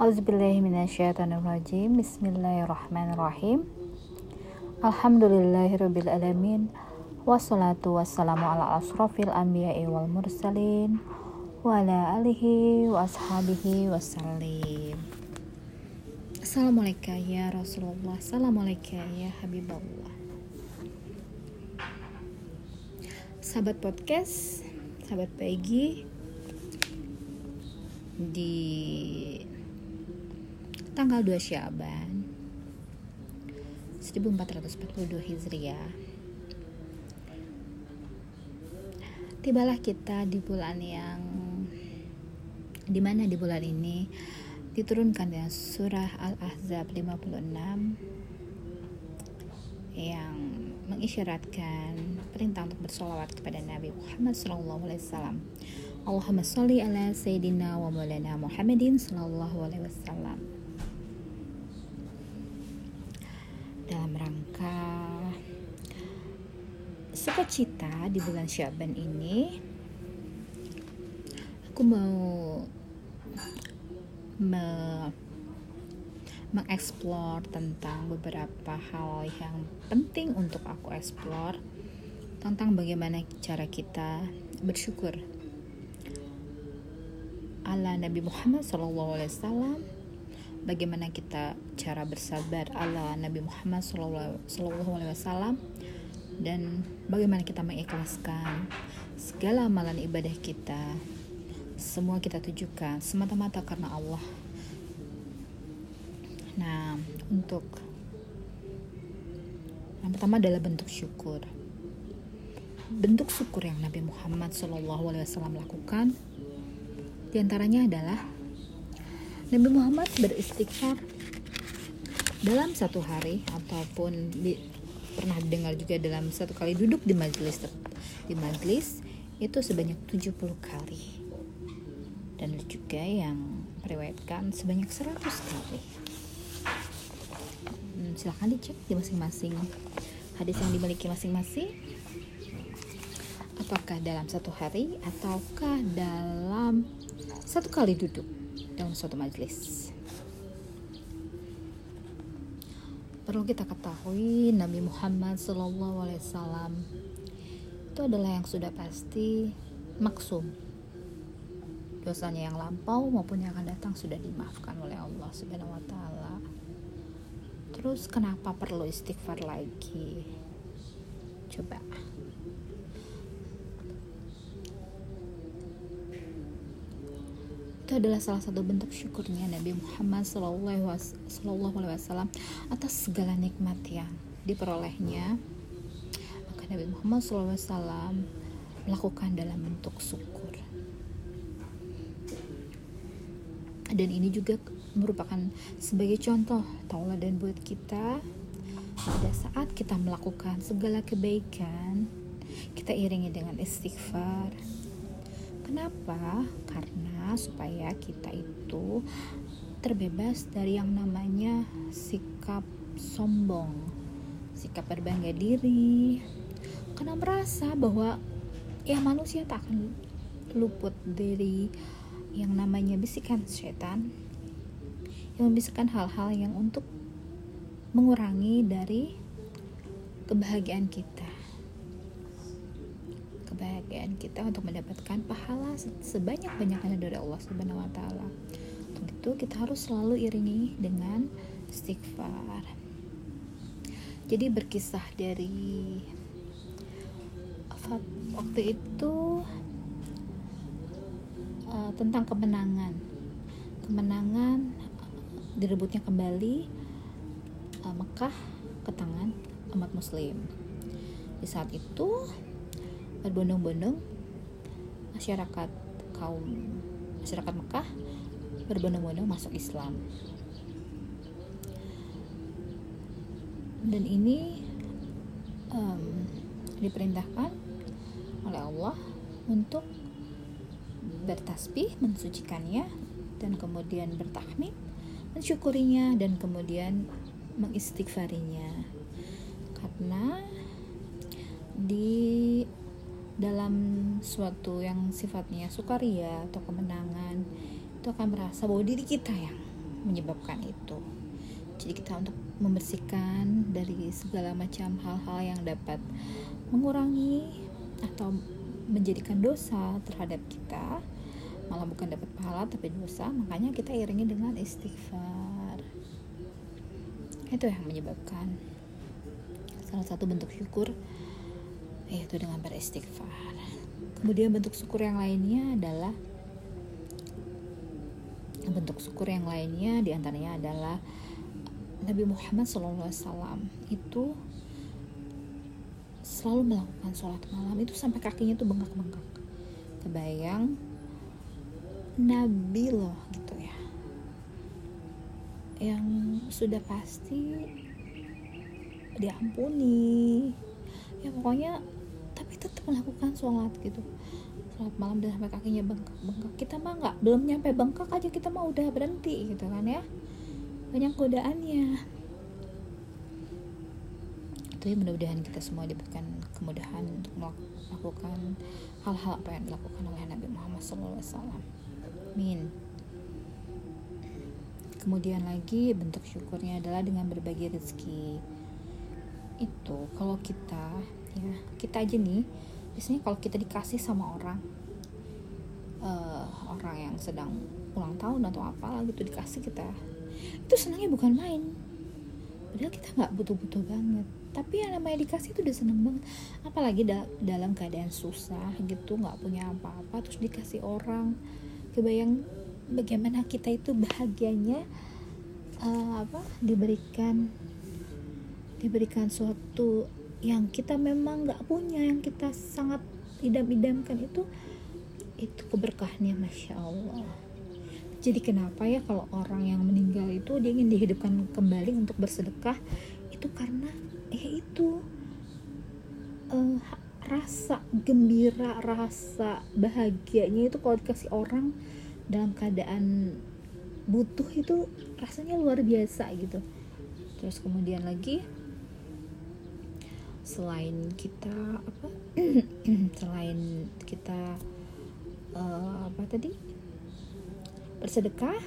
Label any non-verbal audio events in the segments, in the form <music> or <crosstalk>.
Auzubillahiminasyaitonirrajim Bismillahirrahmanirrahim. Alhamdulillahirrabbilalamin Wassalatu wassalamu ala asrafil anbiya'i wal mursalin Wa ala alihi wa ashabihi wassalim. Assalamualaikum ya Rasulullah. Assalamualaikum ya Habibullah. Sahabat podcast Sahabat pagi Di tanggal 2 Syaban 1442 Hijriah Tibalah kita di bulan yang di mana di bulan ini diturunkan ya surah Al-Ahzab 56 yang mengisyaratkan perintah untuk bersolawat kepada Nabi Muhammad SAW. Allahumma salli ala Sayyidina wa maulana Muhammadin sallallahu alaihi wasallam. dalam rangka sukacita di bulan Syaban ini aku mau me mengeksplor tentang beberapa hal yang penting untuk aku eksplor tentang bagaimana cara kita bersyukur. Ala Nabi Muhammad SAW bagaimana kita cara bersabar. Ala Nabi Muhammad Wasallam dan bagaimana kita mengikhlaskan segala amalan ibadah kita. Semua kita tujukan semata-mata karena Allah. Nah untuk yang pertama adalah bentuk syukur. Bentuk syukur yang Nabi Muhammad SAW lakukan di antaranya adalah Nabi Muhammad beristighfar dalam satu hari ataupun di, pernah dengar juga dalam satu kali duduk di majelis di majelis itu sebanyak 70 kali. Dan juga yang meriwayatkan sebanyak 100 kali. Hmm, silahkan dicek di masing-masing hadis yang dimiliki masing-masing. Apakah dalam satu hari ataukah dalam satu kali duduk dalam suatu majelis. Perlu kita ketahui Nabi Muhammad SAW itu adalah yang sudah pasti maksum. Dosanya yang lampau maupun yang akan datang sudah dimaafkan oleh Allah Subhanahu wa taala. Terus kenapa perlu istighfar lagi? Coba itu adalah salah satu bentuk syukurnya Nabi Muhammad Wasallam atas segala nikmat yang diperolehnya. Maka Nabi Muhammad Wasallam melakukan dalam bentuk syukur. Dan ini juga merupakan sebagai contoh tauladan buat kita. Pada saat kita melakukan segala kebaikan kita iringi dengan istighfar. Kenapa? Karena supaya kita itu terbebas dari yang namanya sikap sombong, sikap berbangga diri. Karena merasa bahwa ya manusia tak akan luput dari yang namanya bisikan setan yang membisikkan hal-hal yang untuk mengurangi dari kebahagiaan kita kebahagiaan kita untuk mendapatkan pahala sebanyak-banyaknya dari Allah Subhanahu wa taala. Untuk itu kita harus selalu iringi dengan istighfar. Jadi berkisah dari waktu itu uh, tentang kemenangan. Kemenangan direbutnya kembali uh, Mekah ke tangan umat muslim. Di saat itu berbondong-bondong masyarakat kaum masyarakat Mekah berbondong-bondong masuk Islam. Dan ini um, diperintahkan oleh Allah untuk bertasbih mensucikannya dan kemudian bertahmid mensyukurinya dan kemudian mengistighfarinya. Karena di dalam suatu yang sifatnya sukaria atau kemenangan itu akan merasa bahwa diri kita yang menyebabkan itu. Jadi kita untuk membersihkan dari segala macam hal-hal yang dapat mengurangi atau menjadikan dosa terhadap kita malah bukan dapat pahala tapi dosa makanya kita iringi dengan istighfar. Itu yang menyebabkan salah satu bentuk syukur yaitu dengan beristighfar. Kemudian bentuk syukur yang lainnya adalah bentuk syukur yang lainnya di antaranya adalah Nabi Muhammad SAW itu selalu melakukan sholat malam itu sampai kakinya tuh bengkak-bengkak. Kebayang? Nabi loh gitu ya. Yang sudah pasti diampuni. Ya pokoknya tapi tetap melakukan sholat gitu. Sholat malam dan sampai kakinya bengkak bengkak. Kita mah nggak belum nyampe bengkak aja kita mah udah berhenti gitu kan ya. Banyak godaannya. Itu ya mudah-mudahan kita semua diberikan kemudahan untuk melakukan hal-hal apa yang dilakukan oleh Nabi Muhammad SAW Amin. Kemudian lagi bentuk syukurnya adalah dengan berbagi rezeki. Itu kalau kita ya kita aja nih biasanya kalau kita dikasih sama orang uh, orang yang sedang ulang tahun atau apa gitu dikasih kita itu senangnya bukan main. Padahal kita nggak butuh-butuh banget. Tapi yang namanya dikasih itu udah seneng banget. Apalagi da dalam keadaan susah gitu nggak punya apa-apa terus dikasih orang. Kebayang bagaimana kita itu bahagianya uh, apa diberikan diberikan suatu yang kita memang nggak punya yang kita sangat idam-idamkan itu itu keberkahannya masya Allah. Jadi kenapa ya kalau orang yang meninggal itu dia ingin dihidupkan kembali untuk bersedekah? Itu karena eh itu uh, rasa gembira rasa bahagianya itu kalau dikasih orang dalam keadaan butuh itu rasanya luar biasa gitu. Terus kemudian lagi selain kita apa? <clears throat> Selain kita uh, apa tadi? Bersedekah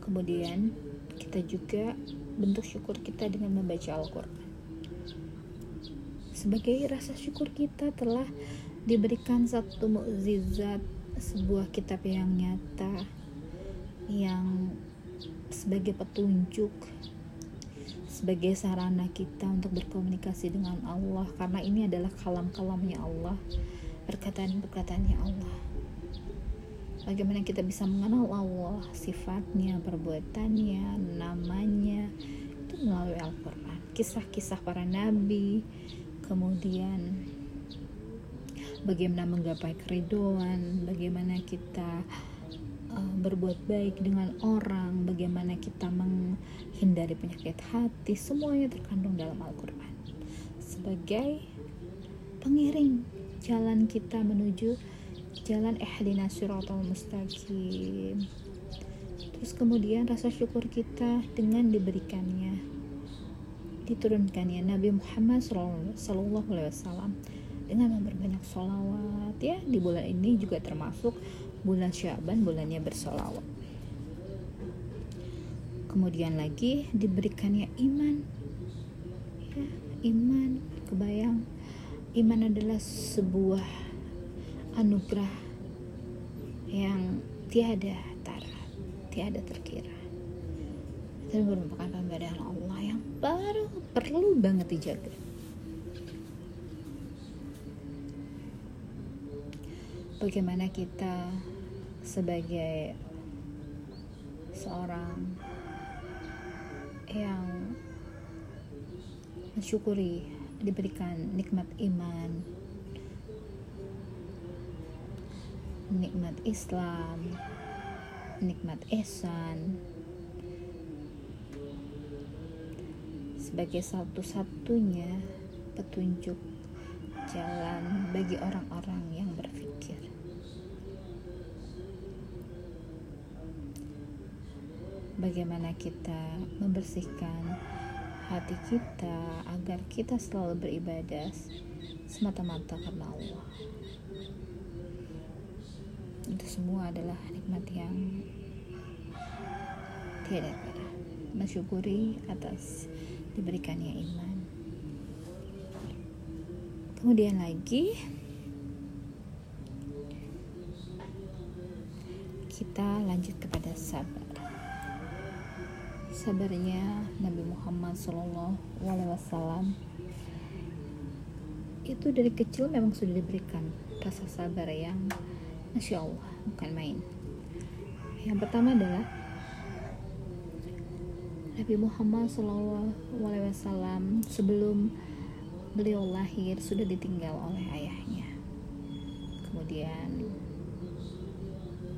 kemudian kita juga bentuk syukur kita dengan membaca Al-Quran. Sebagai rasa syukur kita telah diberikan satu mukjizat sebuah kitab yang nyata yang sebagai petunjuk sebagai sarana kita untuk berkomunikasi dengan Allah karena ini adalah kalam-kalamnya Allah perkataan-perkataannya Allah. Bagaimana kita bisa mengenal Allah sifatnya perbuatannya namanya itu melalui Al-Quran. Kisah-kisah para nabi kemudian bagaimana menggapai keriduan bagaimana kita berbuat baik dengan orang bagaimana kita menghindari penyakit hati semuanya terkandung dalam Al-Quran. Sebagai pengiring jalan kita menuju jalan ihdina siratal mustaqim. Terus kemudian rasa syukur kita dengan diberikannya diturunkannya Nabi Muhammad Wasallam dengan memperbanyak sholawat ya. Di bulan ini juga termasuk bulan Syaban bulannya bersolawat kemudian lagi diberikannya iman ya iman kebayang iman adalah sebuah anugerah yang tiada tara, tiada terkira. Dan merupakan pemberian Allah yang baru perlu banget dijaga. Bagaimana kita sebagai seorang yang mensyukuri diberikan nikmat iman nikmat Islam, nikmat Ihsan. Sebagai satu-satunya petunjuk jalan bagi orang-orang yang Bagaimana kita membersihkan hati kita agar kita selalu beribadah semata-mata karena Allah. Itu semua adalah nikmat yang tiada kata mensyukuri atas diberikannya iman. Kemudian lagi kita lanjut kepada sabar sabarnya Nabi Muhammad SAW itu dari kecil memang sudah diberikan rasa sabar yang Masya Allah bukan main. Yang pertama adalah Nabi Muhammad SAW sebelum beliau lahir sudah ditinggal oleh ayahnya. Kemudian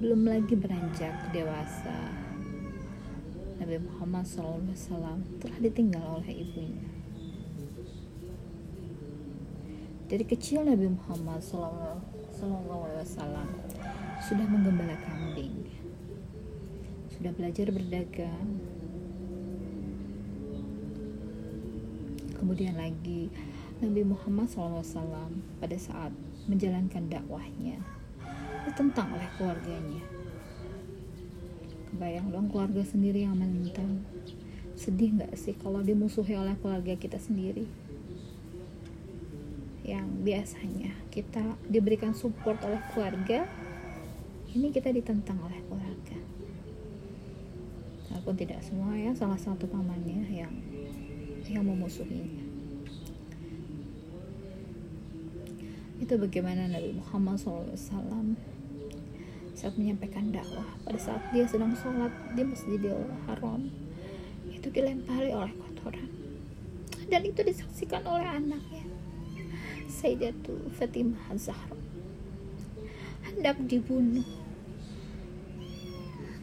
belum lagi beranjak dewasa Nabi Muhammad SAW telah ditinggal oleh ibunya dari kecil Nabi Muhammad SAW sudah menggembala kambing sudah belajar berdagang kemudian lagi Nabi Muhammad SAW pada saat menjalankan dakwahnya ditentang oleh keluarganya. Kebayang dong keluarga sendiri yang menentang. Sedih nggak sih kalau dimusuhi oleh keluarga kita sendiri? Yang biasanya kita diberikan support oleh keluarga, ini kita ditentang oleh keluarga. Walaupun tidak semua ya, salah satu pamannya yang yang memusuhinya. itu bagaimana Nabi Muhammad SAW saat menyampaikan dakwah. Pada saat dia sedang sholat di Masjidil Haram itu dilempari oleh kotoran. Dan itu disaksikan oleh anaknya Sayyidatu Fatimah Zahra. Hendak dibunuh.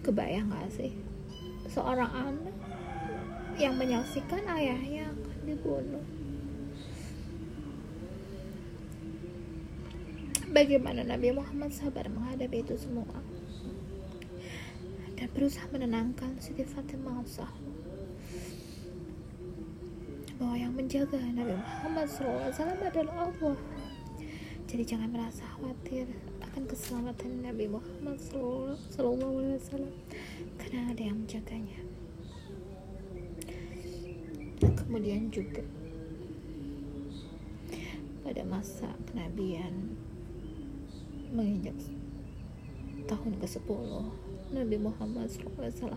Kebayang gak sih? Seorang anak yang menyaksikan ayahnya akan dibunuh Bagaimana Nabi Muhammad sabar menghadapi itu semua dan berusaha menenangkan Siti Fatimah bahwa yang menjaga Nabi Muhammad SAW adalah Allah. Jadi jangan merasa khawatir akan keselamatan Nabi Muhammad SAW karena ada yang menjaganya. Kemudian juga pada masa kenabian menginjak tahun ke-10 Nabi Muhammad SAW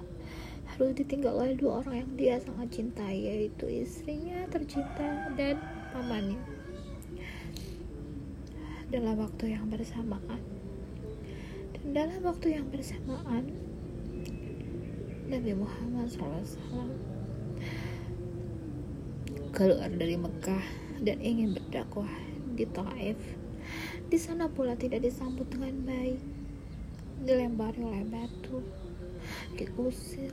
harus ditinggal oleh dua orang yang dia sangat cintai yaitu istrinya tercinta dan pamannya. Dalam waktu yang bersamaan dan dalam waktu yang bersamaan Nabi Muhammad SAW keluar dari Mekah dan ingin berdakwah di Taif di sana pula tidak disambut dengan baik, dilempari oleh batu, diusir.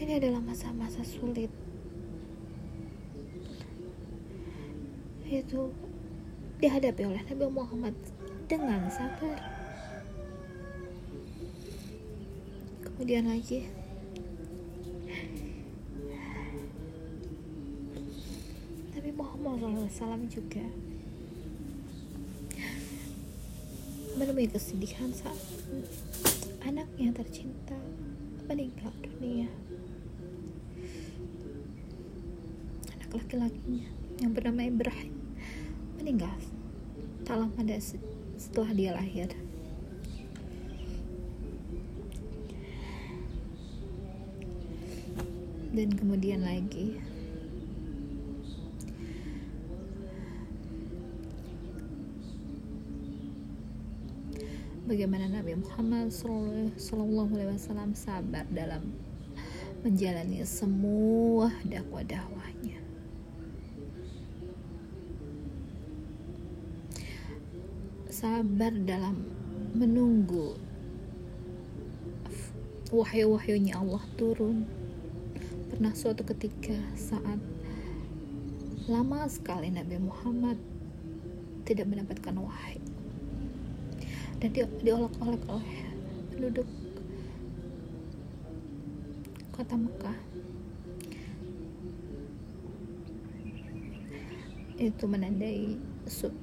Ini adalah masa-masa sulit. Itu dihadapi oleh Nabi Muhammad dengan sabar. Kemudian lagi SAW juga. Menemui kesedihan saat anaknya tercinta meninggal dunia. Anak laki-lakinya yang bernama Ibrahim meninggal tak lama setelah dia lahir. Dan kemudian lagi bagaimana Nabi Muhammad Sallallahu Alaihi Wasallam sabar dalam menjalani semua dakwah-dakwahnya. Sabar dalam menunggu wahyu-wahyunya Allah turun. Pernah suatu ketika saat lama sekali Nabi Muhammad tidak mendapatkan wahyu dan di, diolok-olok oleh penduduk kota Mekah. Itu menandai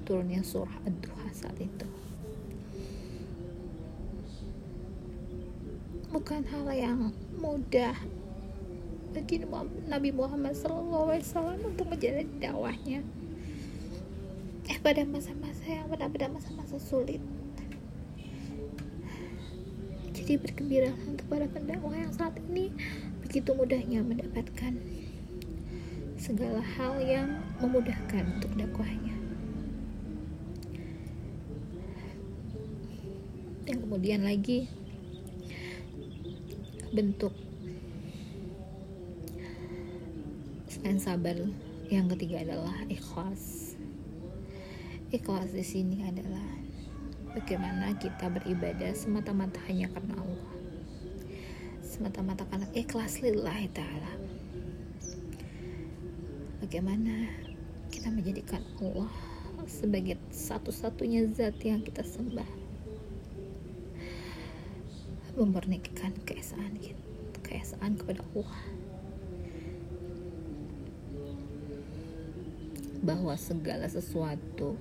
turunnya surah ad-duha saat itu. Bukan hal yang mudah bagi Nabi Muhammad SAW untuk menjalani dakwahnya. Eh pada masa-masa yang pada masa-masa sulit jadi bergembira untuk para pendakwah yang saat ini begitu mudahnya mendapatkan segala hal yang memudahkan untuk dakwahnya. Yang kemudian lagi bentuk selain sabar yang ketiga adalah ikhlas. Ikhlas di sini adalah bagaimana kita beribadah semata-mata hanya karena Allah. Semata-mata karena ikhlas lillahi ta'ala. Bagaimana kita menjadikan Allah sebagai satu-satunya zat yang kita sembah? Memurnikan keesaan keesaan kepada Allah. Bahwa segala sesuatu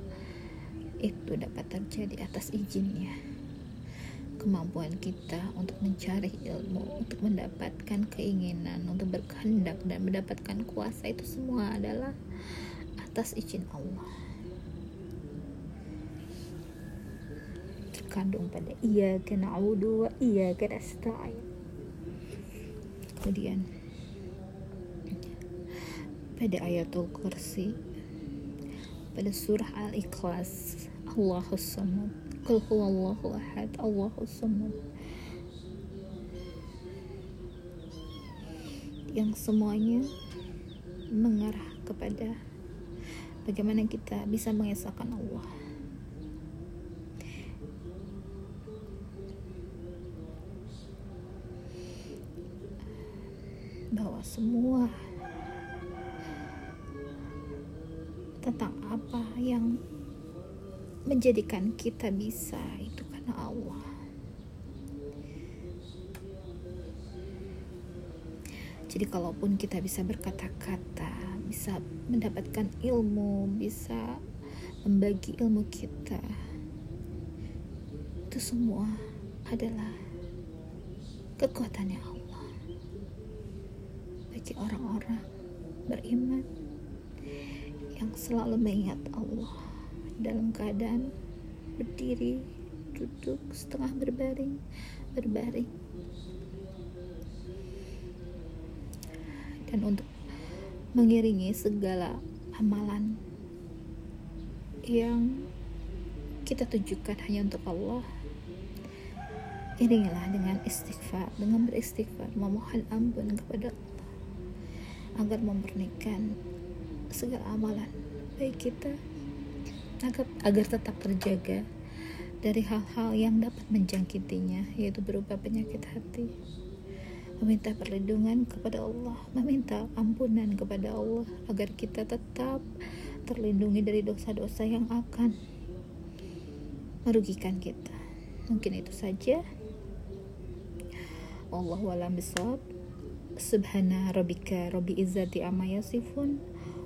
itu dapat terjadi atas izinnya. Kemampuan kita untuk mencari ilmu untuk mendapatkan keinginan untuk berkehendak dan mendapatkan kuasa itu semua adalah atas izin Allah. Terkandung pada iya kena wa iya kena kemudian pada ayatul kursi pada surah Al-Ikhlas. Allahus Samad. Qul huwallahu ahad. Allahus Samad. Yang semuanya mengarah kepada bagaimana kita bisa mengesahkan Allah. Bahwa semua tentang apa yang menjadikan kita bisa itu karena Allah. Jadi kalaupun kita bisa berkata-kata, bisa mendapatkan ilmu, bisa membagi ilmu kita, itu semua adalah kekuatannya Allah bagi orang-orang beriman yang selalu mengingat Allah dalam keadaan berdiri, duduk, setengah berbaring, berbaring. Dan untuk mengiringi segala amalan yang kita tujukan hanya untuk Allah iringilah dengan istighfar dengan beristighfar memohon ampun kepada Allah agar memurnikan segala amalan. Baik kita agar, agar tetap terjaga dari hal-hal yang dapat menjangkitinya yaitu berupa penyakit hati. Meminta perlindungan kepada Allah meminta ampunan kepada Allah agar kita tetap terlindungi dari dosa-dosa yang akan merugikan kita. Mungkin itu saja. Allah walam bisawab. Subhana rabbika rabbi izzati amma yasifun